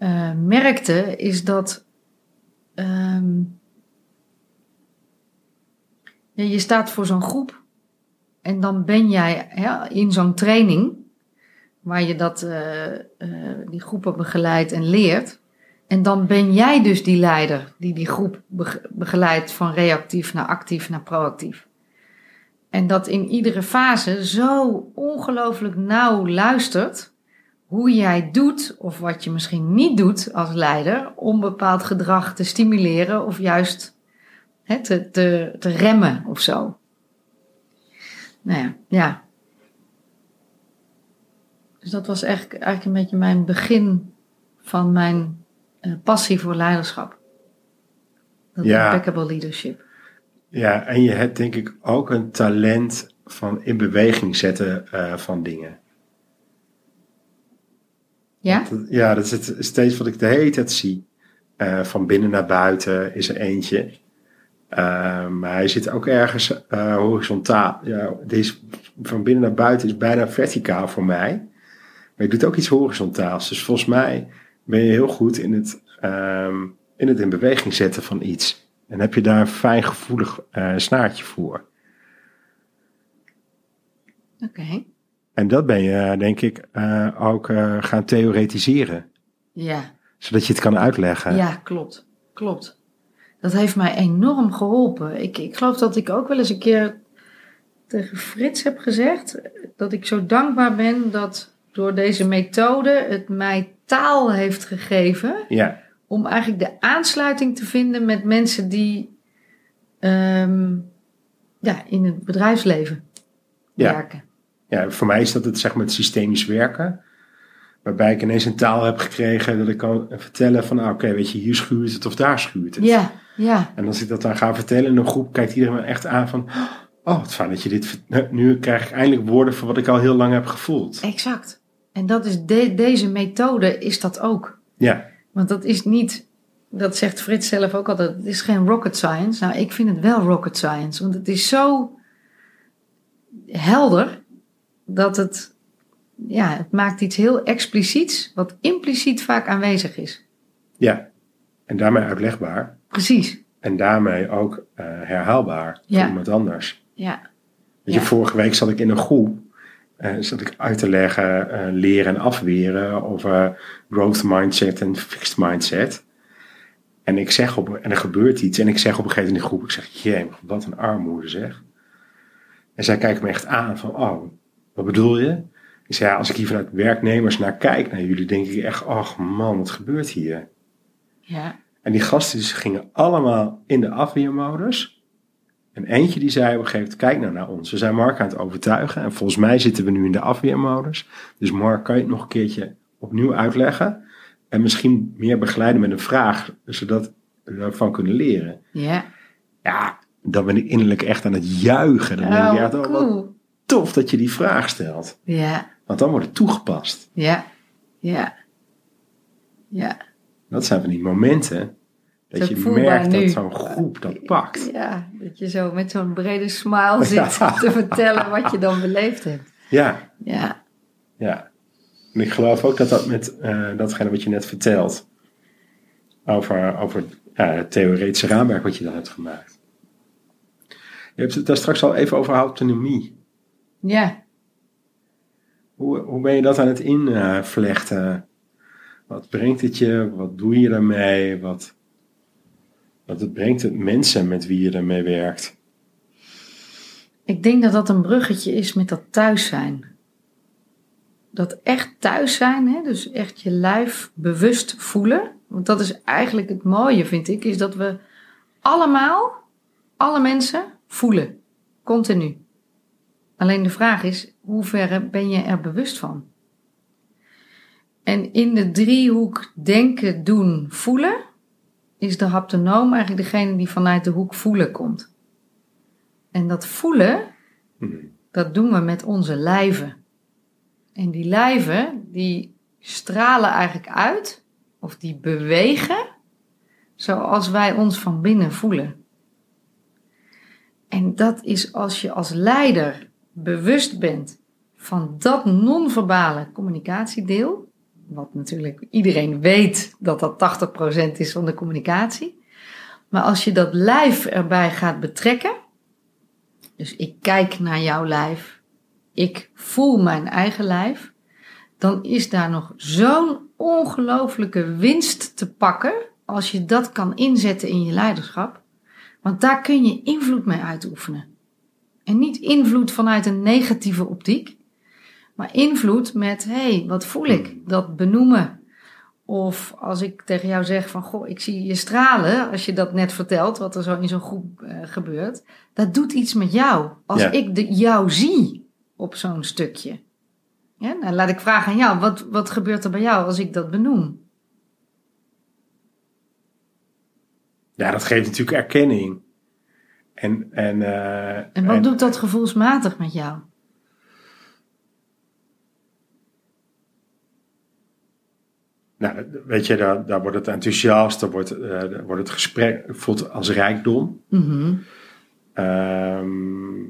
eh, merkten, is dat ehm, je staat voor zo'n groep en dan ben jij in zo'n training waar je dat, eh, eh, die groepen begeleidt en leert. En dan ben jij dus die leider die die groep bege- begeleidt van reactief naar actief naar proactief. En dat in iedere fase zo ongelooflijk nauw luistert hoe jij doet of wat je misschien niet doet als leider om bepaald gedrag te stimuleren of juist te, te remmen of zo. Nou ja, ja. Dus dat was eigenlijk, eigenlijk een beetje mijn begin van mijn eh, passie voor leiderschap. Dat Ja. impeccable leadership. Ja, en je hebt denk ik ook een talent van in beweging zetten eh, van dingen. Ja? Dat- Ja, dat is het, steeds wat ik de hele tijd zie. Eh, van binnen naar buiten is er eentje. Eh, maar hij zit ook ergens eh, horizontaal. Ja, deze van binnen naar buiten is bijna verticaal voor mij. Maar je doet ook iets horizontaals. Dus volgens mij ben je heel goed in het, ehm, in, het in beweging zetten van iets. En heb je daar een fijn gevoelig snaartje voor. Oké. En dat ben je, denk ik, eh, ook eh, gaan theoretiseren. Ja. Zodat je het kan uitleggen. Ja, klopt. Klopt. Dat heeft mij enorm geholpen. Ik, ik geloof dat ik ook wel eens een keer tegen Frits heb gezegd dat ik zo dankbaar ben dat door deze methode het mij taal heeft gegeven ja. om eigenlijk de aansluiting te vinden met mensen die ehm, ja, in het bedrijfsleven Ja. werken. Ja, voor mij is dat het, zeg maar, het systemisch werken. Waarbij ik ineens een taal heb gekregen dat ik kan vertellen van, nou, oké, weet je, hier schuurt het of daar schuurt het. Ja, ja, En als ik dat dan ga vertellen in een groep, kijkt iedereen me echt aan van, oh, wat fijn dat je dit, vert- nu krijg ik eindelijk woorden voor wat ik al heel lang heb gevoeld. exact. En dat is de- deze methode is dat ook. Ja, Want dat is niet, dat zegt Frits zelf ook altijd, het is geen rocket science. Nou, ik vind het wel rocket science, want het is zo helder dat het, ja, het maakt iets heel expliciets, wat impliciet vaak aanwezig is. ja. En daarmee uitlegbaar. Precies. En daarmee ook eh, herhaalbaar Ja. voor iemand anders. Ja, Weet je, Ja. vorige week zat ik in een groep. eh zat ik uit te leggen, eh, leren en afweren over growth mindset en fixed mindset. En ik zeg op, en er gebeurt iets. En ik zeg op een gegeven moment in de groep, ik zeg, jee, wat een armoede zeg. En zij kijken me echt aan van, oh, wat bedoel je? Ik zeg, ja, als ik hier vanuit werknemers naar kijk, naar jullie, denk ik echt, ach man, wat gebeurt hier? ja, En die gasten gingen allemaal in de afweermodus. En eentje die zei op een gegeven moment, kijk nou naar ons. We zijn Mark aan het overtuigen. En volgens mij zitten we nu in de afweermodus. Dus Mark, kan je het nog een keertje opnieuw uitleggen? En misschien meer begeleiden met een vraag, zodat we daarvan kunnen leren. ja. Ja, dan ben ik innerlijk echt aan het juichen. Dan denk ik, ja, Oh, wat cool. Tof dat je die vraag stelt. Ja, Want dan wordt het toegepast. ja, ja, ja. Dat zijn van die momenten dat Zo je merkt dat zo'n groep dat pakt. Ja, dat je zo met zo'n brede smile zit te vertellen wat je dan beleefd hebt. Ja, Ja, Ja, en ik geloof ook dat dat met eh, datgene wat je net vertelt, over, over ja, het theoretische raamwerk wat je dan hebt gemaakt. Je hebt het daar straks al even over autonomie. Ja. Hoe, hoe ben je dat aan het invlechten? Wat brengt het je? Wat doe je daarmee? Wat, wat het brengt het mensen met wie je ermee werkt? Ik denk dat dat een bruggetje is met dat thuis zijn. Dat echt thuis zijn, hè? dus echt je lijf bewust voelen. Want dat is eigenlijk het mooie, vind ik, is dat we allemaal, alle mensen, voelen. Continu. Alleen de vraag is, hoe ver ben je er bewust van? En in de driehoek denken, doen, voelen, is de haptonoom eigenlijk degene die vanuit de hoek voelen komt. En dat voelen, dat doen we met onze lijven. En die lijven, die stralen eigenlijk uit, of die bewegen, zoals wij ons van binnen voelen. En dat is als je als leider bewust bent van dat non-verbale communicatiedeel, wat natuurlijk iedereen weet dat dat 80% is van de communicatie. Maar als je dat lijf erbij gaat betrekken, dus ik kijk naar jouw lijf, ik voel mijn eigen lijf, dan is daar nog zo'n ongelooflijke winst te pakken als je dat kan inzetten in je leiderschap. Want daar kun je invloed mee uitoefenen. En niet invloed vanuit een negatieve optiek, maar invloed met, hé, hey, wat voel ik? Dat benoemen. Of als ik tegen jou zeg van, goh, ik zie je stralen, als je dat net vertelt, wat er zo in zo'n groep uh, gebeurt, dat doet iets met jou. Als Ja. ik de, jou zie op zo'n stukje. Ja, nou, laat ik vragen aan jou, wat, wat gebeurt er bij jou als ik dat benoem? Ja, dat geeft natuurlijk erkenning. En, en, eh, En wat doet dat gevoelsmatig met jou? Nou, weet je, daar, daar wordt het enthousiast, daar wordt, eh, daar wordt het gesprek voelt als rijkdom. Mhm. Ehm,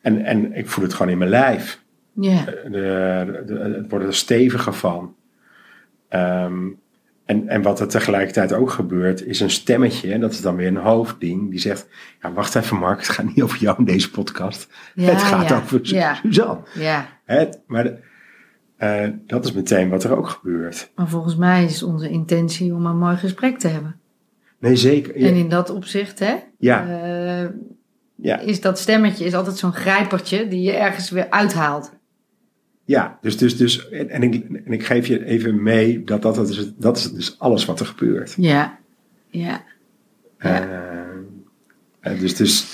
en, en ik voel het gewoon in mijn lijf. Ja, de, het wordt er steviger van. Ehm, en, en wat er tegelijkertijd ook gebeurt, is een stemmetje, en dat is dan weer een hoofdding, die zegt: Ja, wacht even, Mark, het gaat niet over jou in deze podcast. Ja, het gaat ja, over ja. Suzanne. ja. Het, maar de- eh, dat is meteen wat er ook gebeurt. Maar volgens mij is onze intentie om een mooi gesprek te hebben. Nee, zeker. En in dat opzicht, hè, ja, eh, ja, is dat stemmetje is altijd zo'n grijpertje die je ergens weer uithaalt. Ja. Dus, dus, dus en, en, ik, en ik geef je even mee dat dat, dat, is, dat is dus alles wat er gebeurt. Ja, ja, Ja. Eh, eh, dus, dus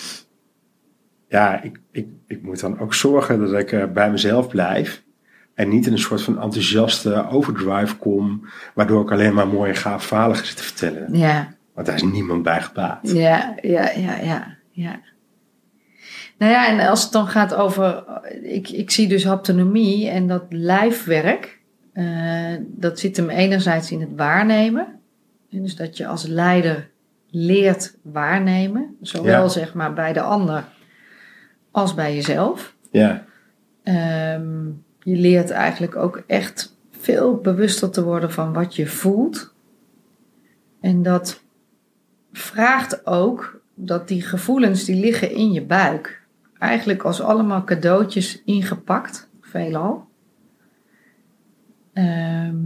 ja, ik, ik, ik moet dan ook zorgen dat ik eh, bij mezelf blijf. En niet in een soort van enthousiaste overdrive kom. Waardoor ik alleen maar mooie gaaf verhalen ga zitten vertellen. ja, Want daar is niemand bij gebaat. ja, ja, ja, ja, ja. Nou ja, en als het dan gaat over, ik, ik zie dus haptonomie en dat lijfwerk, eh, dat zit hem enerzijds in het waarnemen. En dus dat je als leider leert waarnemen, zowel Ja. zeg maar bij de ander als bij jezelf. Ja, Ehm, je leert eigenlijk ook echt veel bewuster te worden van wat je voelt. En dat vraagt ook dat die gevoelens die liggen in je buik, eigenlijk als allemaal cadeautjes ingepakt, veelal. Ehm,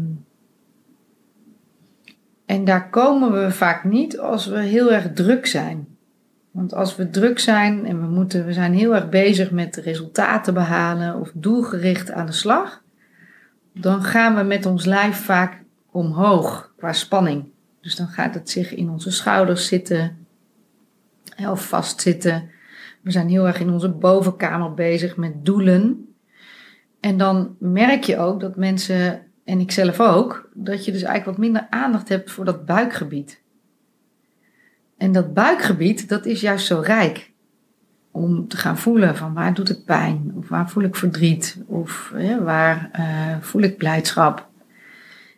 en daar komen we vaak niet als we heel erg druk zijn. Want als we druk zijn en we, moeten, we zijn heel erg bezig met resultaten behalen of doelgericht aan de slag, dan gaan we met ons lijf vaak omhoog qua spanning. Dus dan gaat het zich in onze schouders zitten of vastzitten. We zijn heel erg in onze bovenkamer bezig met doelen. En dan merk je ook dat mensen, en ik zelf ook, dat je dus eigenlijk wat minder aandacht hebt voor dat buikgebied. En dat buikgebied, dat is juist zo rijk. Om te gaan voelen van waar doet het pijn? Of waar voel ik verdriet? Of waar eh, voel ik blijdschap?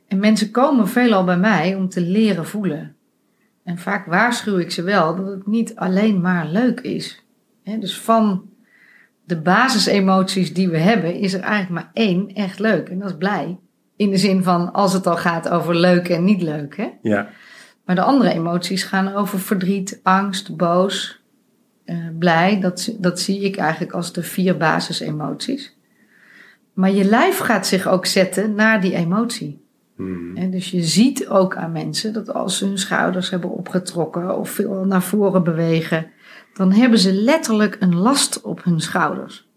En mensen komen veelal bij mij om te leren voelen. En vaak waarschuw ik ze wel dat het niet alleen maar leuk is. Dus van de basisemoties die we hebben, is er eigenlijk maar één echt leuk. En dat is blij. In de zin van als het al gaat over leuk en niet leuk. Hè? ja, Maar de andere emoties gaan over verdriet, angst, boos, eh, blij. Dat, dat zie ik eigenlijk als de vier basisemoties. Maar je lijf gaat zich ook zetten naar die emotie. Hmm. En dus je ziet ook aan mensen dat als ze hun schouders hebben opgetrokken of veel naar voren bewegen, dan hebben ze letterlijk een last op hun schouders.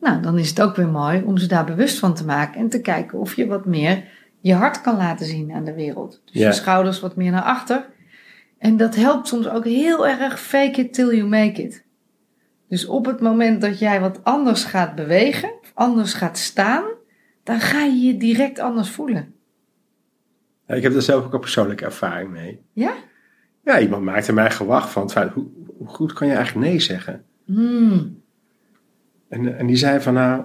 Nou, dan is het ook weer mooi om ze daar bewust van te maken en te kijken of je wat meer je hart kan laten zien aan de wereld. Dus Ja. je schouders wat meer naar achter. En dat helpt soms ook heel erg fake it till you make it. Dus op het moment dat jij wat anders gaat bewegen, of anders gaat staan, dan ga je je direct anders voelen. Ja, Ik heb er zelf ook een persoonlijke ervaring mee. Ja? Ja, iemand maakte mij gewacht van het feit, hoe, hoe goed kan je eigenlijk nee zeggen? Hmm. En, en die zei van nou,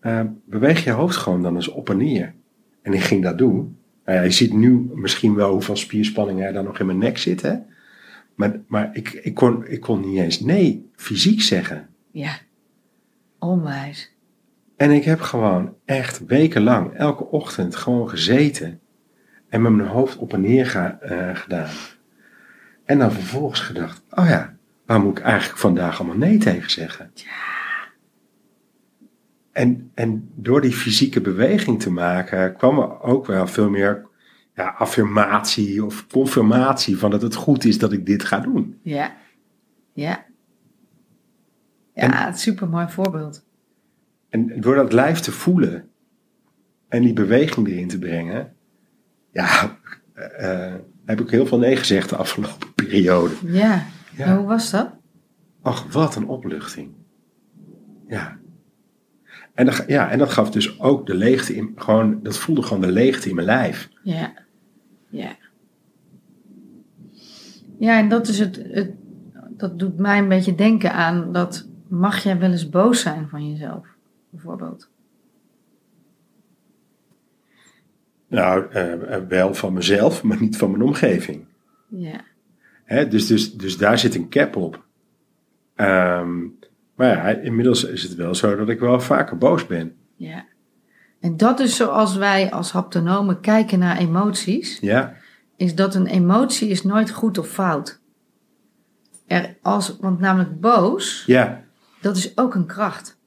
eh, beweeg je hoofd gewoon dan eens op en neer. En ik ging dat doen. Nou ja, je ziet nu misschien wel hoeveel spierspanning er dan nog in mijn nek zit. Hè? Maar, maar ik, ik, kon, ik kon niet eens nee fysiek zeggen. Ja. Onwijs. En ik heb gewoon echt wekenlang elke ochtend gewoon gezeten. En met mijn hoofd op en neer ga- eh, gedaan. En dan vervolgens gedacht, oh ja, waar moet ik eigenlijk vandaag allemaal nee tegen zeggen? En, en door die fysieke beweging te maken kwam er ook wel veel meer ja, affirmatie of confirmatie van dat het goed is dat ik dit ga doen. Ja. Ja. Ja, super mooi voorbeeld. En door dat lijf te voelen en die beweging erin te brengen, ja, eh, heb ik heel veel nee gezegd de afgelopen periode. Ja. Ja. En hoe was dat? Ach, wat een opluchting. Ja. En dat, ja, en dat gaf dus ook de leegte in, gewoon, dat voelde gewoon de leegte in mijn lijf. Ja. Ja. Ja, en dat is het, het. Dat doet mij een beetje denken aan dat. Mag jij wel eens boos zijn van jezelf, bijvoorbeeld? Nou, eh, eh, wel van mezelf, maar niet van mijn omgeving. Ja. Hè, dus, dus, dus daar zit een cap op. Ehm, maar ja, inmiddels is het wel zo dat ik wel vaker boos ben. Ja. En dat is zoals wij als haptonomen kijken naar emoties. Ja, is dat een emotie is nooit goed of fout. Er als, want namelijk boos, ja, dat is ook een kracht.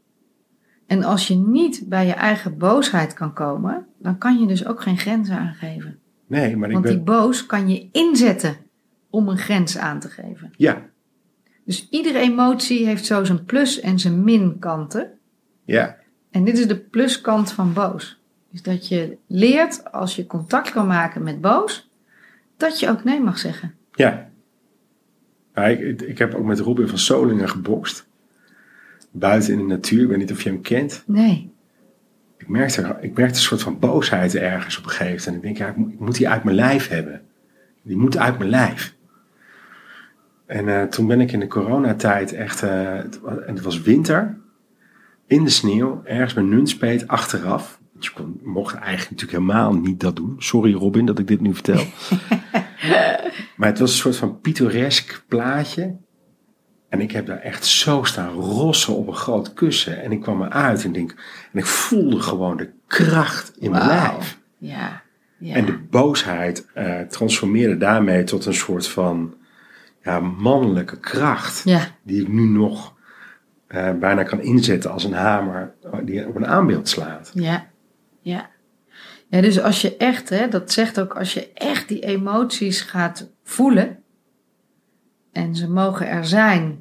En als je niet bij je eigen boosheid kan komen, dan kan je dus ook geen grenzen aangeven. nee, maar ik Want die boos kan je inzetten om een grens aan te geven. Ja, Dus iedere emotie heeft zo zijn plus en zijn min kanten. ja, En dit is de pluskant van boos. Is dat je leert als je contact kan maken met boos, dat je ook nee mag zeggen. ja. Ja, ik, ik heb ook met Robin van Solingen gebokst. Buiten in de natuur, ik weet niet of je hem kent. Nee. Ik merkte, ik merkte een soort van boosheid ergens op een gegeven moment. En ik denk, ja, ik moet, ik moet die uit mijn lijf hebben. Die moet uit mijn lijf. En eh, toen ben ik in de coronatijd echt, eh, het en het was winter, in de sneeuw, ergens bij Nunspeet, achteraf. Want Je kon, mocht eigenlijk natuurlijk helemaal niet dat doen. Sorry Robin dat ik dit nu vertel. maar het was een soort van pittoresk plaatje. En ik heb daar echt zo staan rossen op een groot kussen. En ik kwam eruit en, denk, en ik voelde gewoon de kracht in mijn lijf. Ja. ja. En de boosheid eh, transformeerde daarmee tot een soort van ja, mannelijke kracht. Ja. Die ik nu nog eh, bijna kan inzetten als een hamer die op een aanbeeld slaat. Ja, ja. Ja, dus als je echt, hè, dat zegt ook, als je echt die emoties gaat voelen en ze mogen er zijn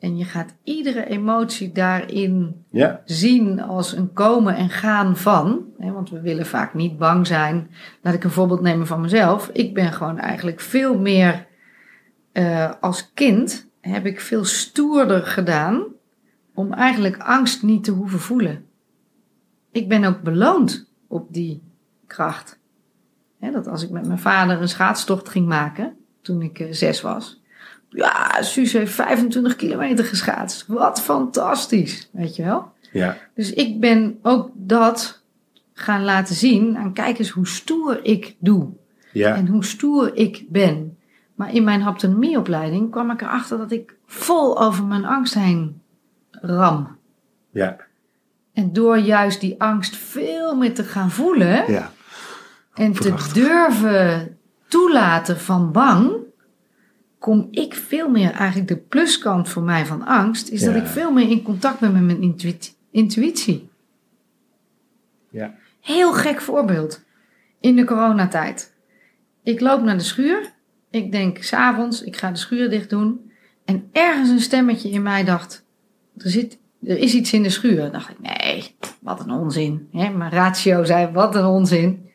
en je gaat iedere emotie daarin Ja, zien als een komen en gaan van, hè, want we willen vaak niet bang zijn. Laat ik een voorbeeld nemen van mezelf. Ik ben gewoon eigenlijk veel meer eh, als kind heb ik veel stoerder gedaan om eigenlijk angst niet te hoeven voelen. Ik ben ook beloond op die kracht. Hè, dat als ik met mijn vader een schaatstocht ging maken, toen ik eh, zes was. Ja, Suus heeft 25 kilometer geschaatst. Wat fantastisch, weet je wel. ja, Dus ik ben ook dat gaan laten zien aan kijk eens hoe stoer ik doe ja, en hoe stoer ik ben. Maar in mijn haptonomieopleiding kwam ik erachter dat ik vol over mijn angst heen ram. ja, En door juist die angst veel meer te gaan voelen ja, en te durven toelaten van bang, kom ik veel meer, eigenlijk de pluskant voor mij van angst, is dat ik veel meer in contact ben met mijn intuït- intuïtie. ja, Heel gek voorbeeld. In de coronatijd. Ik loop naar de schuur. Ik denk s'avonds, ik ga de schuur dicht doen. En ergens een stemmetje in mij dacht, er, zit, er is iets in de schuur. Dan dacht ik, nee, wat een onzin. Hè, mijn ratio zei, wat een onzin.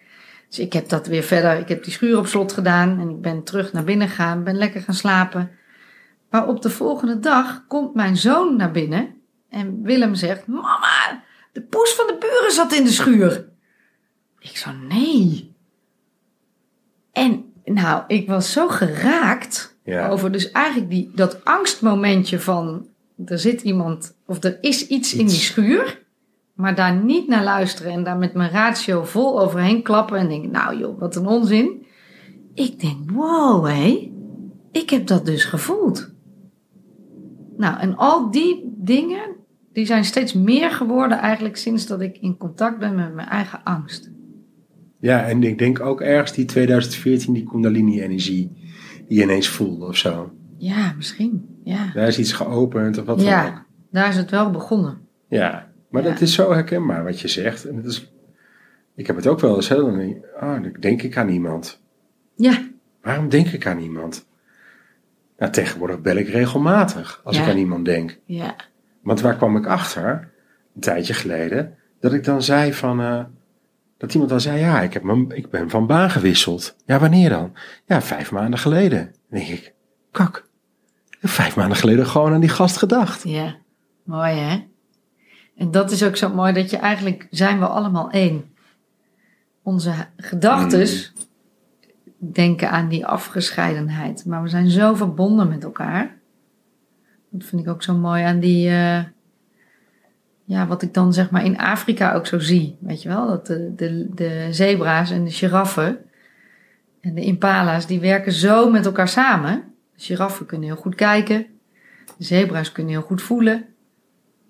Dus ik heb dat weer verder, ik heb die schuur op slot gedaan. En ik ben terug naar binnen gegaan, ben lekker gaan slapen. Maar op de volgende dag komt mijn zoon naar binnen. En Willem zegt, mama, de poes van de buren zat in de schuur. Ik zo, nee. En nou, ik was zo geraakt Ja. over dus eigenlijk die, dat angstmomentje van... er zit iemand of er is iets, in die schuur... maar daar niet naar luisteren en daar met mijn ratio vol overheen klappen... en denken, nou joh, wat een onzin. Ik denk, wow, hé, ik heb dat dus gevoeld. Nou, en al die dingen, die zijn steeds meer geworden eigenlijk sinds dat ik in contact ben met mijn eigen angst. ja. En ik denk ook ergens die 2014, die Kundalini-energie, die je ineens voelde of zo. Ja, misschien. Ja, Daar is iets geopend of wat dan ook. ja daar is het wel begonnen. Ja, maar Ja. dat is zo herkenbaar wat je zegt. En het is, ik heb het ook wel eens, hè, dan denk ik, ah, dan denk ik aan iemand. Ja, Waarom denk ik aan iemand? Nou, tegenwoordig bel ik regelmatig als Ja. ik aan iemand denk. ja, Want waar kwam ik achter, een tijdje geleden, dat ik dan zei van, eh, dat iemand dan zei, ja, ik, heb mijn, ik ben van baan gewisseld. Ja, wanneer dan? Ja, vijf maanden geleden. Dan denk ik, kak, vijf maanden geleden gewoon aan die gast gedacht. ja. Mooi hè? En dat is ook zo mooi dat je eigenlijk zijn we allemaal één. Onze gedachtes denken aan die afgescheidenheid. Maar we zijn zo verbonden met elkaar. Dat vind ik ook zo mooi aan die... eh, ja, wat ik dan zeg maar in Afrika ook zo zie. Weet je wel? Dat de, de, de zebra's en de giraffen en de impala's... die werken zo met elkaar samen. De giraffen kunnen heel goed kijken. De zebra's kunnen heel goed voelen.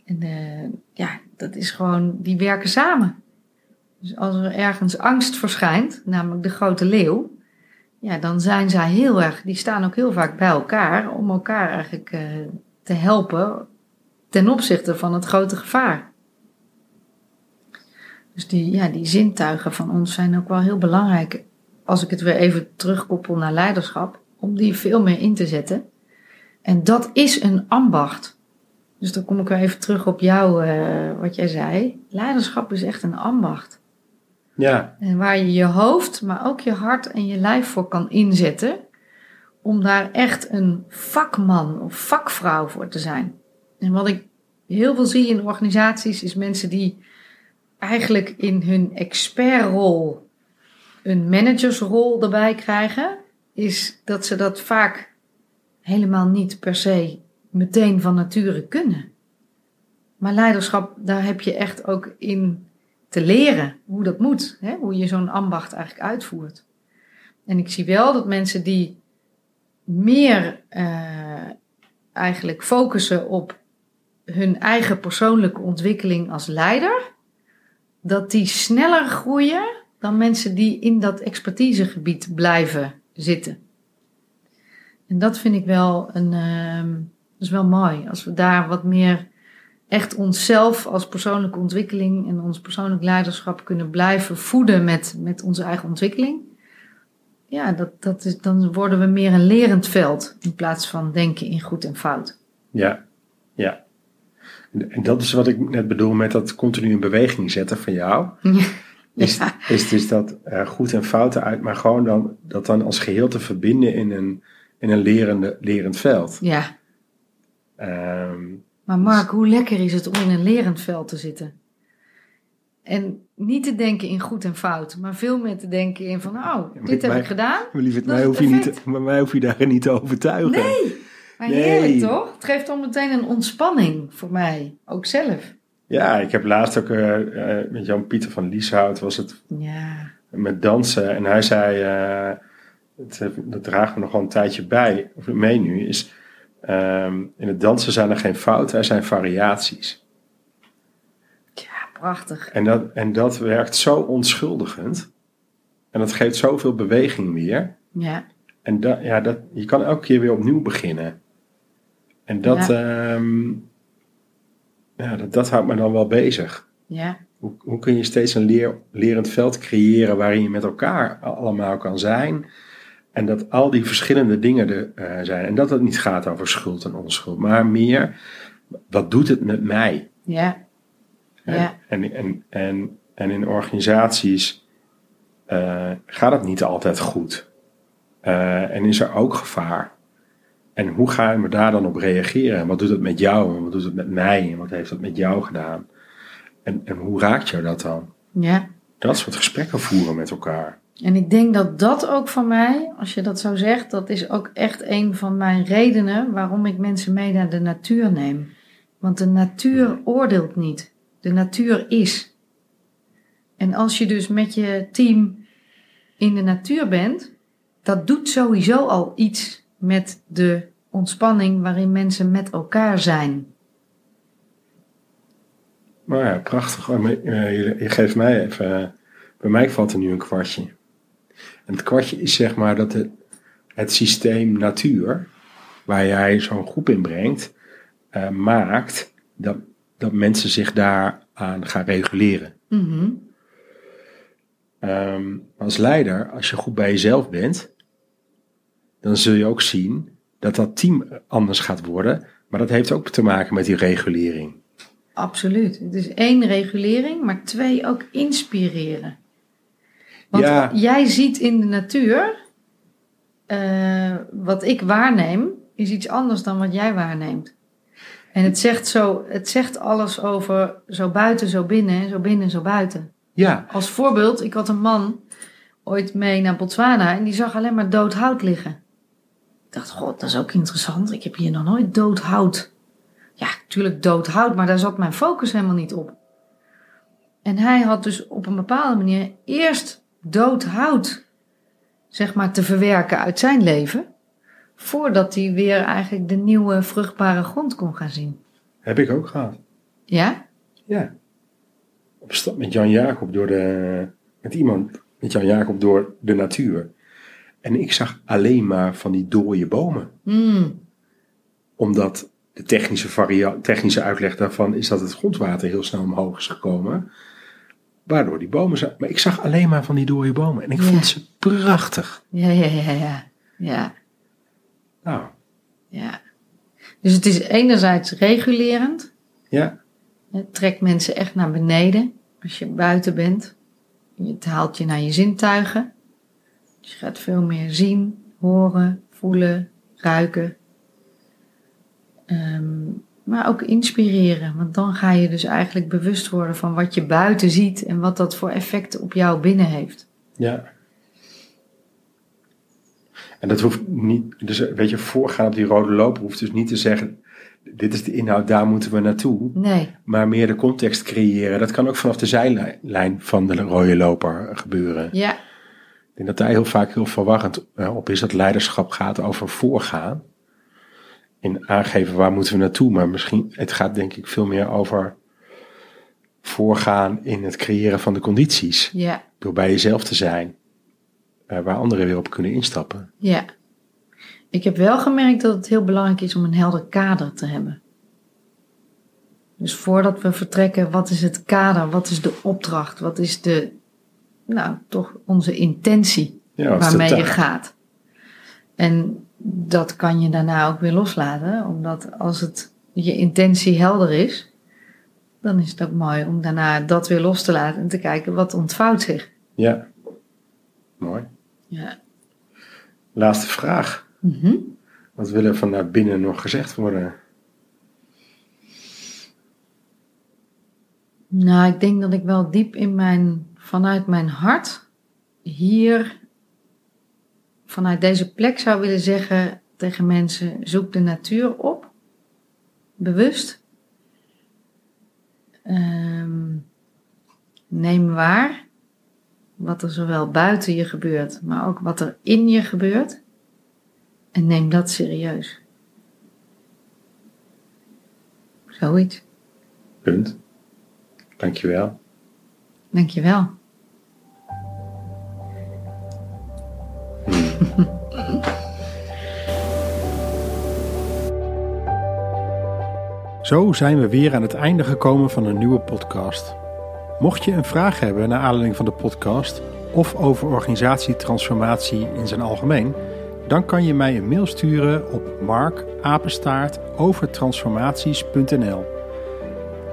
En eh, ja, dat is gewoon... Die werken samen. Dus als er ergens angst verschijnt, namelijk de grote leeuw... Ja, dan zijn zij heel erg... Die staan ook heel vaak bij elkaar... om elkaar eigenlijk eh, te helpen... ten opzichte van het grote gevaar. Dus die, ja, die zintuigen van ons zijn ook wel heel belangrijk... als ik het weer even terugkoppel naar leiderschap... om die veel meer in te zetten. En dat is een ambacht. Dus dan kom ik weer even terug op jou, eh, wat jij zei. Leiderschap is echt een ambacht. Ja, En waar je je hoofd, maar ook je hart en je lijf voor kan inzetten. Om daar echt een vakman of vakvrouw voor te zijn. En wat ik heel veel zie in organisaties is mensen die eigenlijk in hun expertrol een managersrol erbij krijgen. Is dat ze dat vaak helemaal niet per se meteen van nature kunnen. Maar leiderschap, daar heb je echt ook in te leren hoe dat moet. Hè? Hoe je zo'n ambacht eigenlijk uitvoert. En ik zie wel dat mensen die meer eh, eigenlijk focussen op hun eigen persoonlijke ontwikkeling als leider, dat die sneller groeien dan mensen die in dat expertisegebied blijven zitten. En dat vind ik wel een, ehm, is wel mooi. Als we daar wat meer echt onszelf als persoonlijke ontwikkeling en ons persoonlijk leiderschap kunnen blijven voeden met, met onze eigen ontwikkeling. Ja, dat, dat is, dan worden we meer een lerend veld in plaats van denken in goed en fout. ja, ja. En, dat is wat ik net bedoel met dat continu in beweging zetten van jou. Is, Ja. is dus dat goed en fouten uit, maar gewoon dan, dat dan als geheel te verbinden in een, in een lerende, lerend veld. Ja, Ehm, maar Mark, hoe lekker is het om in een lerend veld te zitten? En niet te denken in goed en fout, maar veel meer te denken in van, oh, dit heb mij- ik gedaan. maar lieverd, mij hoef, je niet, maar mij hoef je daar niet te overtuigen. Nee, maar Nee. heerlijk toch? Het geeft dan meteen een ontspanning voor mij, ook zelf. Ja, ik heb laatst ook eh, eh, met Jan-Pieter van Lieshout was het Ja, met dansen. En hij zei, eh, het, dat draagt me nog wel een tijdje bij, of mee nu, is ehm, in het dansen zijn er geen fouten, er zijn variaties. ja prachtig. En dat, en dat werkt zo onschuldigend. En dat geeft zoveel beweging weer. Ja, En dat, ja, dat, je kan elke keer weer opnieuw beginnen. En dat, ehm, ja, dat, dat houdt me dan wel bezig. ja, Hoe, hoe kun je steeds een leer, lerend veld creëren waarin je met elkaar allemaal kan zijn. En dat al die verschillende dingen er eh, zijn. En dat het niet gaat over schuld en onschuld, maar meer, wat doet het met mij? ja, Hè? Ja. En, en, en, en in organisaties eh, gaat het niet altijd goed. Eh, en is er ook gevaar. En hoe gaan we daar dan op reageren? En wat doet het met jou? En wat doet het met mij? En wat heeft het met jou gedaan? En, en hoe raakt jou dat dan? ja. Dat soort gesprekken voeren met elkaar. En ik denk dat dat ook van mij, als je dat zo zegt, dat is ook echt een van mijn redenen waarom ik mensen mee naar de natuur neem. Want de natuur oordeelt niet. De natuur is. En als je dus met je team in de natuur bent, dat doet sowieso al iets met de ontspanning waarin mensen met elkaar zijn. Maar ja, prachtig. Eh, je, je geeft mij even. eh, bij mij valt er nu een kwartje. En het kwartje is zeg maar dat het, het systeem natuur. waar jij zo'n groep in brengt, eh, maakt dat, dat mensen zich daaraan gaan reguleren. Mhm. Ehm, als leider, als je goed bij jezelf bent, dan zul je ook zien dat dat team anders gaat worden. Maar dat heeft ook te maken met die regulering. Absoluut. Het is één regulering, maar twee ook inspireren. Want Ja. jij ziet in de natuur, eh, wat ik waarneem, is iets anders dan wat jij waarneemt. En het zegt, zo, het zegt alles over zo buiten, zo binnen, zo binnen, zo buiten. Ja, Als voorbeeld, ik had een man ooit mee naar Botswana en die zag alleen maar dood hout liggen. Ik dacht, god, dat is ook interessant. Ik heb hier nog nooit dood hout. Ja, natuurlijk dood hout, maar daar zat mijn focus helemaal niet op. En hij had dus op een bepaalde manier eerst dood hout, zeg maar, te verwerken uit zijn leven. Voordat hij weer eigenlijk de nieuwe vruchtbare grond kon gaan zien. heb ik ook gehad. Ja? Ja. Op stap met Jan Jacob door de. Met iemand, met Jan Jacob door de natuur. En ik zag alleen maar van die dode bomen. Hmm. Omdat de technische, technische uitleg daarvan is dat het grondwater heel snel omhoog is gekomen. Waardoor die bomen zijn. Maar ik zag alleen maar van die dode bomen. En ik Ja. vond ze prachtig. Ja, ja, ja, ja. Ja. Nou, Ja. Dus het is enerzijds regulerend. ja. Het trekt mensen echt naar beneden als je buiten bent. Het haalt je naar je zintuigen. Dus je gaat veel meer zien, horen, voelen, ruiken. Ehm, maar ook inspireren. Want dan ga je dus eigenlijk bewust worden van wat je buiten ziet en wat dat voor effect op jou binnen heeft. Ja. En dat hoeft niet, dus weet je, voorgaan op die rode loper hoeft dus niet te zeggen, dit is de inhoud, daar moeten we naartoe. Nee, Maar meer de context creëren. Dat kan ook vanaf de zijlijn van de rode loper gebeuren. ja, Ik denk dat daar heel vaak heel verwarrend eh, op is dat leiderschap gaat over voorgaan. In aangeven waar moeten we naartoe. Maar misschien, het gaat denk ik veel meer over voorgaan in het creëren van de condities. ja, Door bij jezelf te zijn. eh, waar anderen weer op kunnen instappen. ja. Ik heb wel gemerkt dat het heel belangrijk is om een helder kader te hebben. Dus voordat we vertrekken, wat is het kader? Wat is de opdracht? Wat is de, nou, toch onze intentie Ja, waarmee je gaat? En dat kan je daarna ook weer loslaten, omdat als het je intentie helder is, dan is het ook mooi om daarna dat weer los te laten en te kijken wat ontvouwt zich. Ja, mooi. Ja. Laatste vraag. Mhm. Wat wil er vanuit binnen nog gezegd worden? Nou, ik denk dat ik wel diep in mijn, vanuit mijn hart hier, vanuit deze plek zou willen zeggen tegen mensen: zoek de natuur op, bewust. Ehm, neem waar wat er zowel buiten je gebeurt, maar ook wat er in je gebeurt. En neem dat serieus. Zoiets. Punt. Dankjewel. Dankjewel. Zo zijn we weer aan het einde gekomen van een nieuwe podcast. Mocht je een vraag hebben naar aanleiding van de podcast of over organisatietransformatie in zijn algemeen, dan kan je mij een mail sturen op markapenstaartovertransformaties.nl.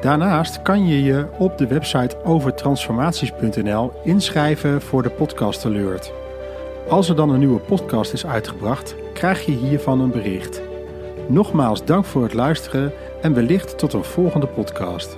Daarnaast kan je je op de website overtransformaties.nl inschrijven voor de podcast alert. Als er dan een nieuwe podcast is uitgebracht, krijg je hiervan een bericht. Nogmaals dank voor het luisteren en wellicht tot een volgende podcast.